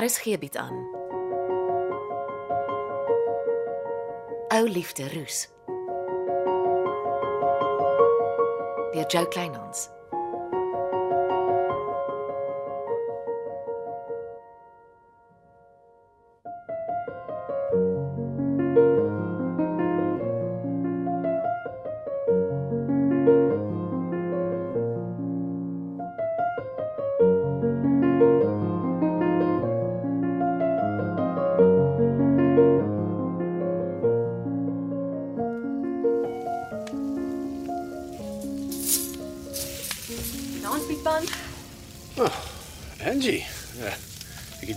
RSG bied aan. Ou liefde roes. Deur Jo Kleinhans.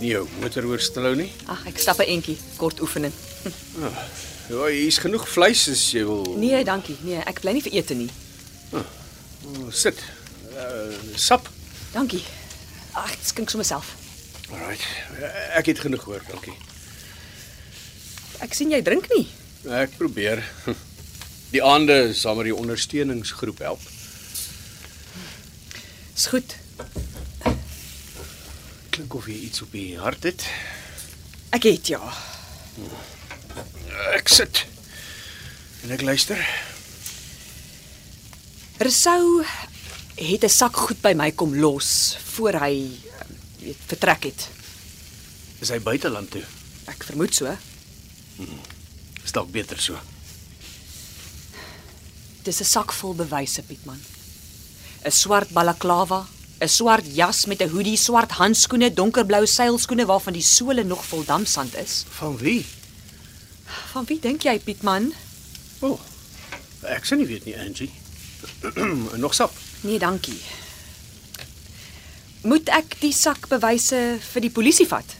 Nie jou motor oorstelou nie. Ag, ek stap 'n entjie, kort oefening. Ja, hier's genoeg vleis as jy wil. Nee, dankie. Nee, ek bly nie vir ete nie. Oh, sit. Uh, sap. Dankie. Ag, ek skink sommer self. Alright. Ek het genoeg hoor, dankie. Ek sien jy drink nie. Ek probeer. Die aande sal maar die ondersteuningsgroep help. Is goed. Klink of jy iets op die hart het. Ek het ja. Ek sit. En ek luister. Resou het 'n sak goed by my kom los voor hy jy weet vertrek het. Is hy buiteland toe? Ek vermoed so. Is dalk beter so. Dis 'n sak vol bewyse, Pietman. 'n Swart balaklava, 'n swart jas met 'n hoodie, swart handskoene, donkerblou seilskoene waarvan die sole nog vol damsand is. Van wie? Van wie dink jy, Pietman? O. Oh, ek sien nie weet nie, Angie. Nog sap. Nee, dankie. Moet ek die sak bewyse vir die polisie vat?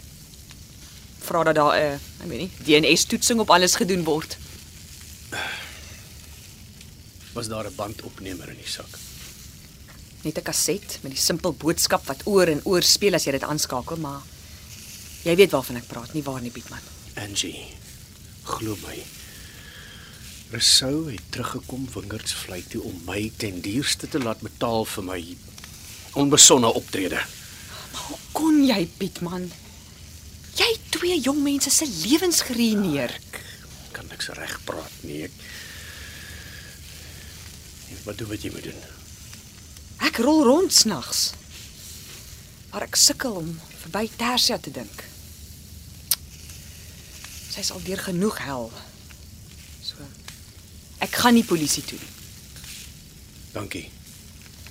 Vra dat daar 'n, ek weet nie, DNA-toetsing op alles gedoen word. Was daar 'n bandopnemer in die sak? Net 'n kaset met die simpel boodskap wat oor en oor speel as jy dit aanskakel, maar jy weet waarvan ek praat, nie waar nie, Pietman. Angie, glo my. Resou het teruggekom Wingerds vlei toe om my ten duurste te laat betaal vir my onbesonde optrede. Hoe kon jy, Pietman? Jy twee jong mense se lewens geruïneer. Kan niks reg praat nie. Ek Ek wat doen wat jy moet doen. Ek rol rond snags. Maar ek sukkel om verby Tersia te dink. Sy's al deur genoeg hel. So. Ek gaan nie polisie toe nie. Dankie.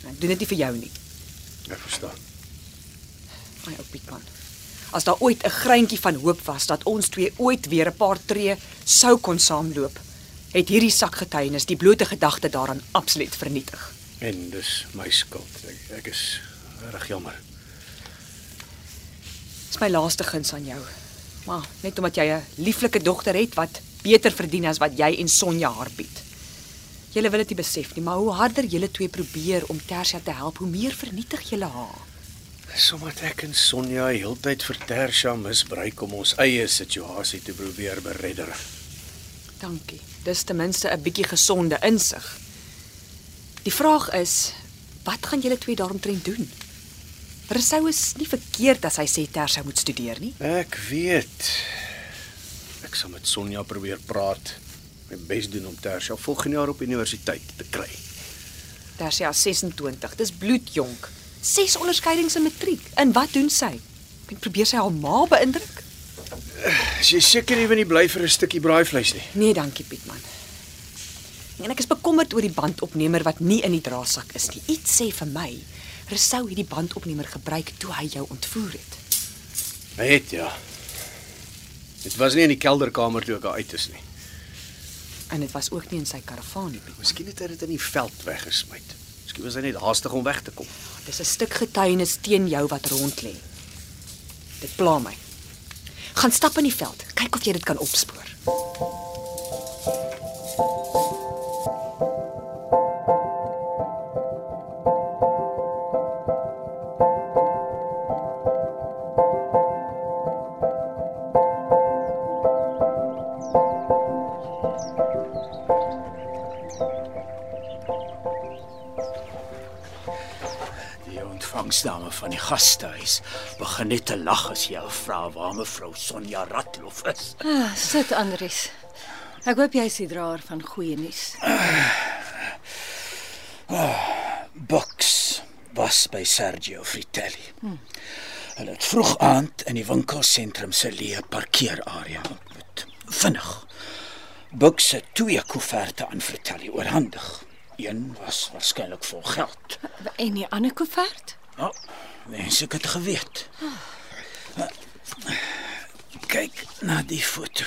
Ek doen dit nie vir jou nie. Ek verstaan. My ou Pietman. As daar ooit 'n greintjie van hoop was dat ons twee ooit weer 'n paar tree sou kon saamloop, het hierdie sak getuienis die blote gedagte daaraan absoluut vernietig. En dis my skuld. Ek, ek is reg jammer. Dis my laaste guns aan jou. Maar net omdat jy 'n lieflike dogter het wat beter verdien as wat jy en Sonja haar bied. Julle wil dit nie besef nie, maar hoe harder julle twee probeer om Tersia te help, hoe meer vernietig julle haar. Sommige ek en Sonja heeltyd vir Tersha misbruik om ons eie situasie te probeer beredder. Dankie. Dis ten minste 'n bietjie gesonde insig. Die vraag is, wat gaan julle twee daaromtrent doen? Resou is nie verkeerd as hy sê Tersia moet studeer nie. Ek weet. Ek sal met Sonja probeer praat. My bes doen om Tersha volgende jaar op universiteit te kry. Tersia is 26. Dis bloedjonk. Ses onderskeidings in matriek. En wat doen sy? Ek probeer sy haar ma beïndruk? Is jy seker jy wil nie bly vir 'n stukkie braaivleis nie? Nee, dankie Pietman. En ek is bekommerd oor die bandopnemer wat nie in die draadsak is nie. Iets sê vir my, Resou het die bandopnemer gebruik toe hy jou ontvoer het. Hy het ja. Dit was nie in die kelderkamer toe ek uit is nie. En dit was ook nie in sy karavaan nie. Miskien het hy dit in die veld weggesmy. Miskien was hy net haastig om weg te kom. Dis 'n stuk getuienis teen jou wat rond lê. Dit pla my. Gaan stap in die veld. Kyk of jy dit kan opspoor. Van die gastehuis begin net te lag as jy vra waar mevrou Sonja Ratloff is. Ah, sit Andries. Ek hoop jy is die draer van goeie nuus. Bucks was by Sergio Fritelli. Hmm. Hulle het vroeg aand in die winkelsentrum se leë parkeerarea ontmoet. Vinnig. Bucks het twee koeverte aan Fritelli oorhandig. Een was waarskynlik vol geld. En die ander koevert? Ja, mens ek het geweet. Kyk na die foto.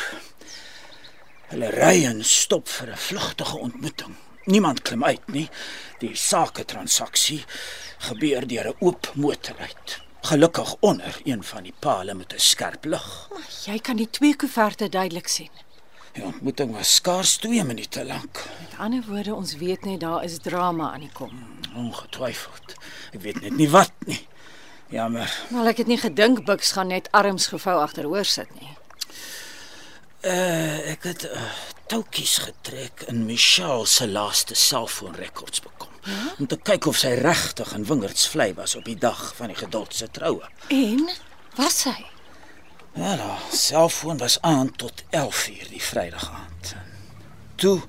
Hulle ry en stop vir 'n vlugtige ontmoeting. Niemand klim uit nie. Die saketransaksie gebeur deur 'n oop motorruit. Gelukkig onder een van die pale met 'n skerp lig. Jy kan die twee koeverte duidelik sien. Die ontmoeting was skaars 2 minute lank. Met ander woorde, ons weet net daar is drama aan die kom. Ongetwyfeld. Ek weet net nie wat nie. Jammer. Maar ek het nie gedink Bucks gaan net arms gevou agteroor sit nie. Uh, ek het uh, toukies getrek in Michelle se laaste selfoonrekords bekom. Ja? Om te kyk of sy regtig in Wingerdsvlei was op die dag van die geduld se troue. En was hy? Ja, haar selfoon was aan tot 11:00 die Vrydag aand. Toe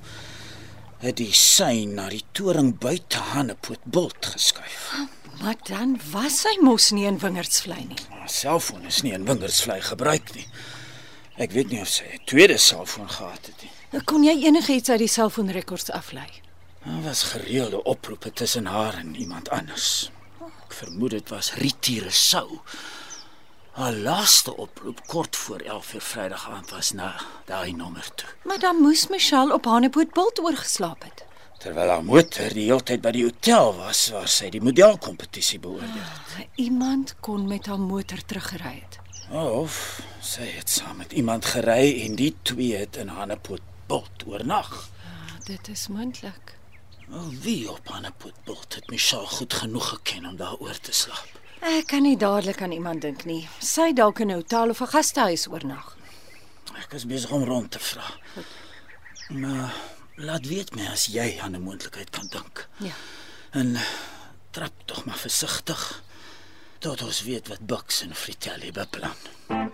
het die sein na die toring buite Hannepoort bult geskuif. Maar dan was hy mos nie in Wingerdsvlei nie. Haar selfoon is nie in Wingerdsvlei gebruik nie. Ek weet nie of sy 'n tweede selfoon gehad het nie. Kon jy enigiets uit die selfoonrekords aflei? Daar was gereelde oproepe tussen haar en iemand anders. Ek vermoed dit was Ritiere Sou. Haar laaste oproep kort voor 11:00 Vrydag aand was na daai nommer toe. Maar dan moes Michelle op Hanepoort bult oorgeslaap het. Terwyl haar motor die hele tyd by die hotel was waar sy die modelkompetisie beoordeel het. Iemand kon met haar motor teruggery het. Of sy het saam met iemand gery en die twee het in Hanepoort bult oornag. Ah, dit is moontlik. Wie op Hanepoort bult het Michelle goed genoeg geken om daar oor te slaap. Ek kan nie dadelik aan iemand dink nie. Sy dalk in 'n hotel of 'n gastehuis oornag. Ek is besig om rond te vra. Maar laat weet my as jy aan 'n moontlikheid kan dink. Ja. En trap tog maar versigtig tot ons weet wat Bucks en Fritelli beplan. Die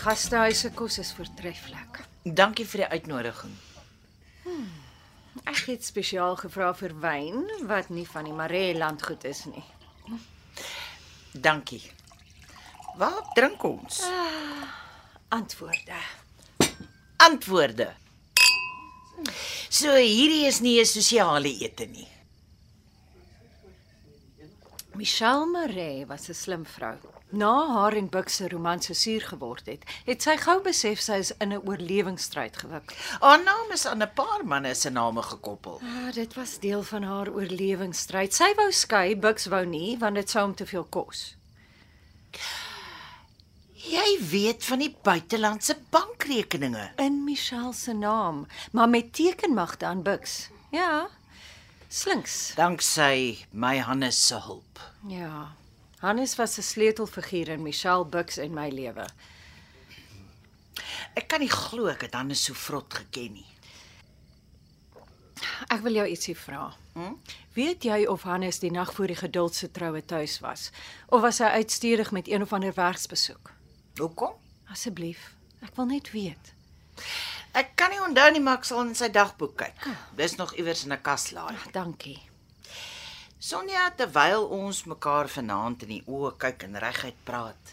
gastehuis se kos is voortreffelik. Dankie vir die uitnodiging. Ek het spesiaal gevra vir wyn wat nie van die Maree landgoed is nie. Dankie. Waar drink ons? Antwoorde. Antwoorde. So hierdie is nie 'n sosiale ete nie. Michelle Maree was 'n slim vrou. Na haar en Buck se romans so suur geword het, het sy gou besef sy is in 'n oorlewingsstryd gewik. Haar naam is aan 'n paar manne se name gekoppel. Ah, dit was deel van haar oorlewingsstryd. Sy wou skei, Bucks wou nie want dit sou hom te veel kos. Jy weet van die buitelandse bankrekeninge. In Michelle se naam, maar met tekenmagte aan Bucks. Ja. Slinks. Danksy my Hannes se hulp. Ja. Hannes was 'n sleutelfiguur in Michelle Bucks en my lewe. Ek kan nie glo ek het Hannes so vrot geken nie. Ek wil jou ietsie vra. Hm? Weet jy of Hannes die nag voor die geduld se troue tuis was of was hy uitstuurig met een of ander werksbesoek? Hoekom? Asseblief, ek wil net weet. Ek kan nie onthou nie, maar ek sal in sy dagboek kyk. Dis nog iewers in 'n kaslaai. Dankie. Sonja, terwyl ons mekaar vanaand in die oë kyk en reguit praat.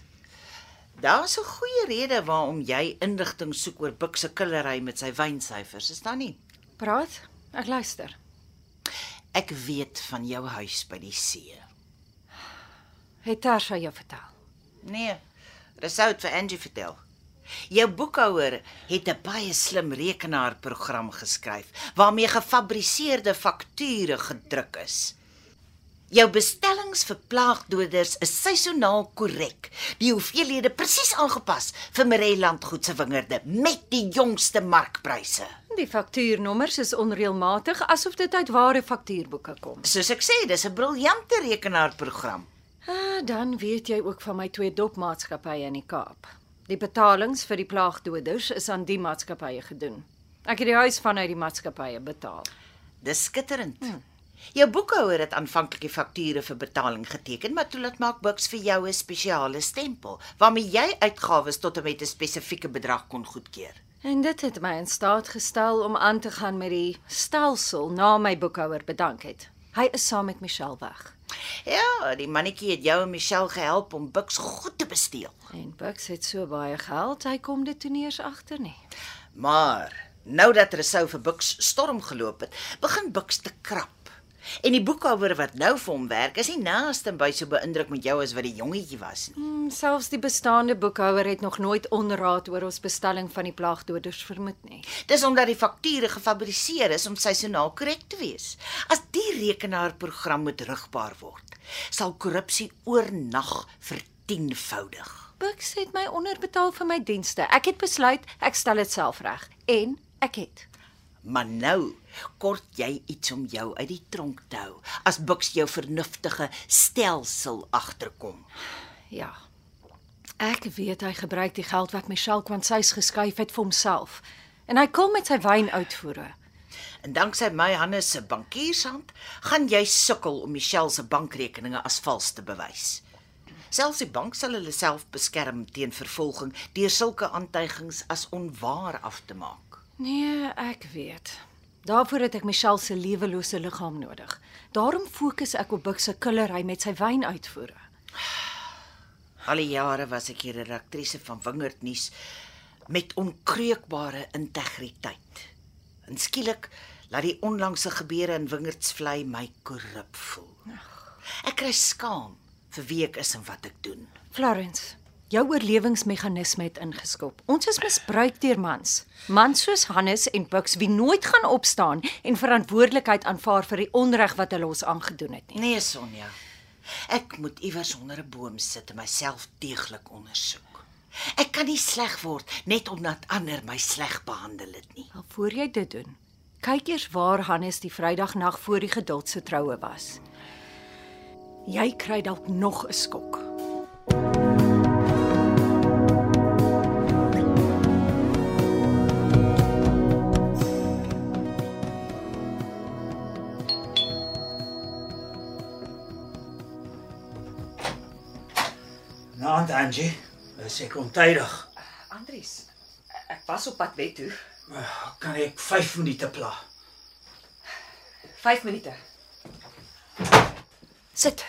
Daar's 'n goeie rede waarom jy inligting soek oor Buk se killery met sy wynsyfers, is daar nie? Praat. Ek luister. Ek weet van jou huis by die see. Het Tarsha jou vertel? Nee, Resout vir Angie vertel. Jou boekhouer het 'n baie slim rekenaarprogram geskryf waarmee gefabriseerde fakture gedruk is. Jou bestellings vir plaagdoders is seisoonaal korrek. Die hoeveelhede presies aangepas vir Mareland goed se wingerde met die jongste markpryse. Die faktuurnommers is onreëlmatig asof dit uit ware faktuurboeke kom. Soos ek sê, dis 'n briljante rekenaarprogram. Ah, dan weet jy ook van my twee dopmaatskappye in die Kaap. Die betalings vir die plaagdoders is aan die maatskappye gedoen. Ek het die huis vanuit die maatskappye betaal. Dis skitterend. Hmm. Jou boekhouer het aanvanklik die fakture vir betaling geteken, maar toe laat maak Bux vir jou 'n spesiale stempel waarmee jy uitgawes tot en met 'n spesifieke bedrag kon goedkeur. En dit het my in staat gestel om aan te gaan met die stelsel na my boekhouer bedank het. Hy is saam met Michelle weg. Ja, die mannetjie het jou en Michelle gehelp om Bux goed te besteel. En Bux het so baie geld, hy kom dit toe nie eens agter nie. Maar nou dat Resou vir Bux storm geloop het, begin Bux te krap. En die boekhouer wat nou vir hom werk, is nie naaste by so beïndruk met jou as wat die jongetjie was nie. Hmm, selfs die bestaande boekhouer het nog nooit onraad oor ons bestelling van die plaagdoders vermoed nie. Dis omdat die fakture gefabriseer is om seisoonaal korrek te wees. As die rekenaarprogram moet rugbaar word, sal korrupsie oornag vertienvoudig. Bux het my onderbetaal vir my dienste. Ek het besluit ek stel dit self reg en ek het. Maar nou kort jy iets om jou uit die tronk te hou as Bux jou vernuftige stelsel agterkom. Ja. Ek weet hy gebruik die geld wat Michelle Kwansies geskuif het vir homself. En hy kom met sy wynuitvoere. En danksy my Hannes se bankiershand gaan jy sukkel om Michelle se bankrekeninge as vals te bewys. Selfs die bank sal hulle self beskerm teen vervolging deur sulke aantuigings as onwaar af te maak. Nee, ek weet. Daarvoor het ek Michelle se lewelose liggaam nodig. Daarom fokus ek op Bux se killery met sy wynuitvoere. Al die jare was ek hier 'n redaktrise van Wingerd nuus met onkreukbare integriteit. En skielik laat die onlangse gebeure in Wingerdsvlei my korrup voel. Ek kry skaam vir wie ek is en wat ek doen. Florence, jou oorlewingsmeganisme het ingeskop. Ons is misbruik deur mans. Mans soos Hannes en Bux wie nooit gaan opstaan en verantwoordelikheid aanvaar vir die onreg wat hulle ons aangedoen het nie. Nee, Sonja. Ek moet iewers onder 'n boom sit en myself deeglik ondersoek. Ek kan nie sleg word net omdat ander my sleg behandel het nie. Al voor jy dit doen, kyk eers waar Hannes die Vrydagnag voor die geduld se troue was. Jy kry dalk nog 'n skok. Angie, is ek ontydig. Andries, ek was op pad weg toe. Kan ek 5 minute pla? 5 minute. Sit.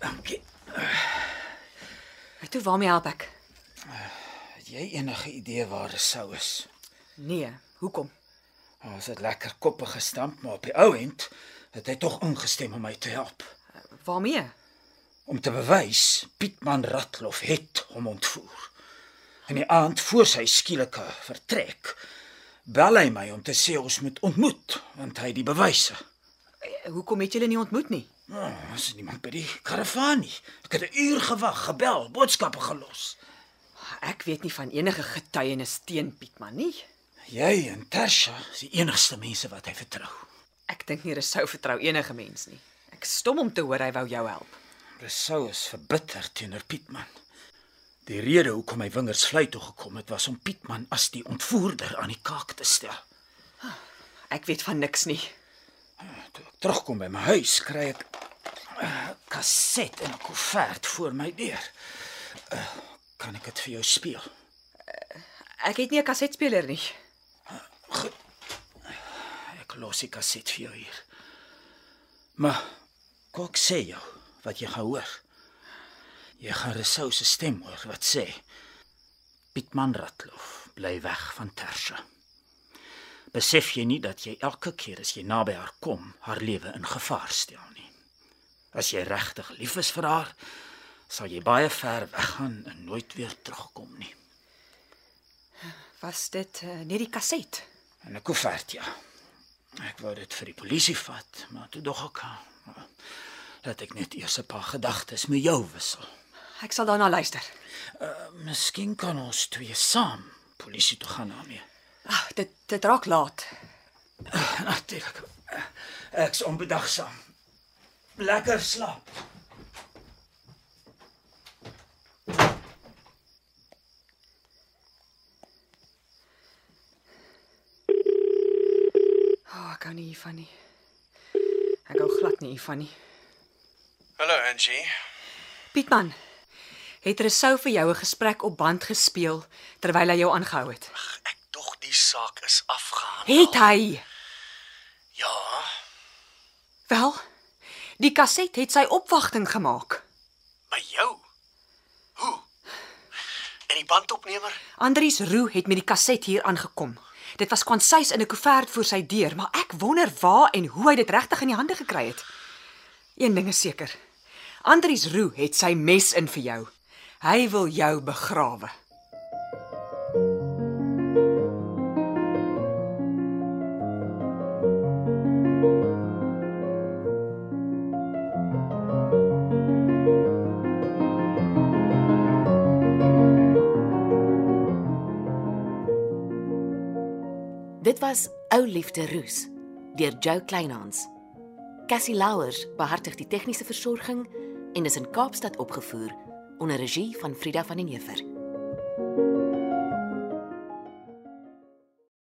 Dankie. En toe waarmee help ek? Het jy enige idee waar die sou is? Nee, hoekom? Ons het lekker koppe gestamp, maar op die ou end het hy tog ingestem om my te help. Waarmee? Om te bewys Pietman Ratloff het hom ontvoer. In die aand voor sy skielike vertrek, bel hy my om te sê ons moet ontmoet, want hy het die bewyse. Eh, Hoekom het julle nie ontmoet nie? Oh, is niemand by die karavaan nie. Ek het 'n uur gewag, gebel, boodskappe gelos. Ek weet nie van enige getuienis teen Pietman nie. Jy en Tasha is die enigste mense wat hy vertrou. Ek dink nie Resou vertrou enige mens nie. Ek stom om te hoor hy wou jou help. Resou is verbitter teenoor Pietman. Die rede hoekom hy wingers vlei toe gekom het was om Pietman as die ontvoerder aan die kaak te stel. Ek weet van niks nie. Toe ek terugkom by my huis, kry ek 'n kaset en 'n koevert voor my deur. Uh, kan ek dit vir jou speel? Ek het nie 'n kasetspeler nie. Ek los die kaset vir jou hier. Maar kok sê jou wat jy gaan hoor. Jy gaan Resou se stem hoor wat sê: Pietman Ratloff, bly weg van Tersha. Besef jy nie dat jy elke keer as jy naby haar kom, haar lewe in gevaar stel nie? As jy regtig lief is vir haar, sal jy baie ver weggaan en nooit weer terugkom nie. Was dit uh, net die kaset? En 'n koevert ja. Ek wou dit vir die polisie vat, maar toe dog ek uh, laat ek net eers 'n paar gedagtes met jou wissel. Ek sal daarna luister. Uh, miskien kan ons twee saam polisie toe gaan daarmee. Ag, dit dit raak laat. Eh, uh, Natuurlik. Uh, eh, ek's onbedagsaam. Lekker slaap. Oh, ek hou nie hiervan nie. Ek hou glad nie hiervan nie. Hallo Angie. Pietman, het Resou vir jou 'n gesprek op band gespeel terwyl hy jou aangehou het? Ek dog die saak is afgehandel. Het hy? Ja, Wel, die kaset het sy opwagting gemaak. by jou. Hoe? En die bandopnemer? Andries Roo het met die kaset hier aangekom. Dit was kwansuis in 'n koevert voor sy deur, maar ek wonder waar en hoe hy dit regtig in die hande gekry het. Een ding is seker. Andries Roo het sy mes in vir jou. Hy wil jou begrawe. Dit was Ou Liefde Roos deur Jo Kleinhans. Cassie Louwers behartig die tegniese versorging en is in Kaapstad opgevoer onder regie van Frida van den Heever.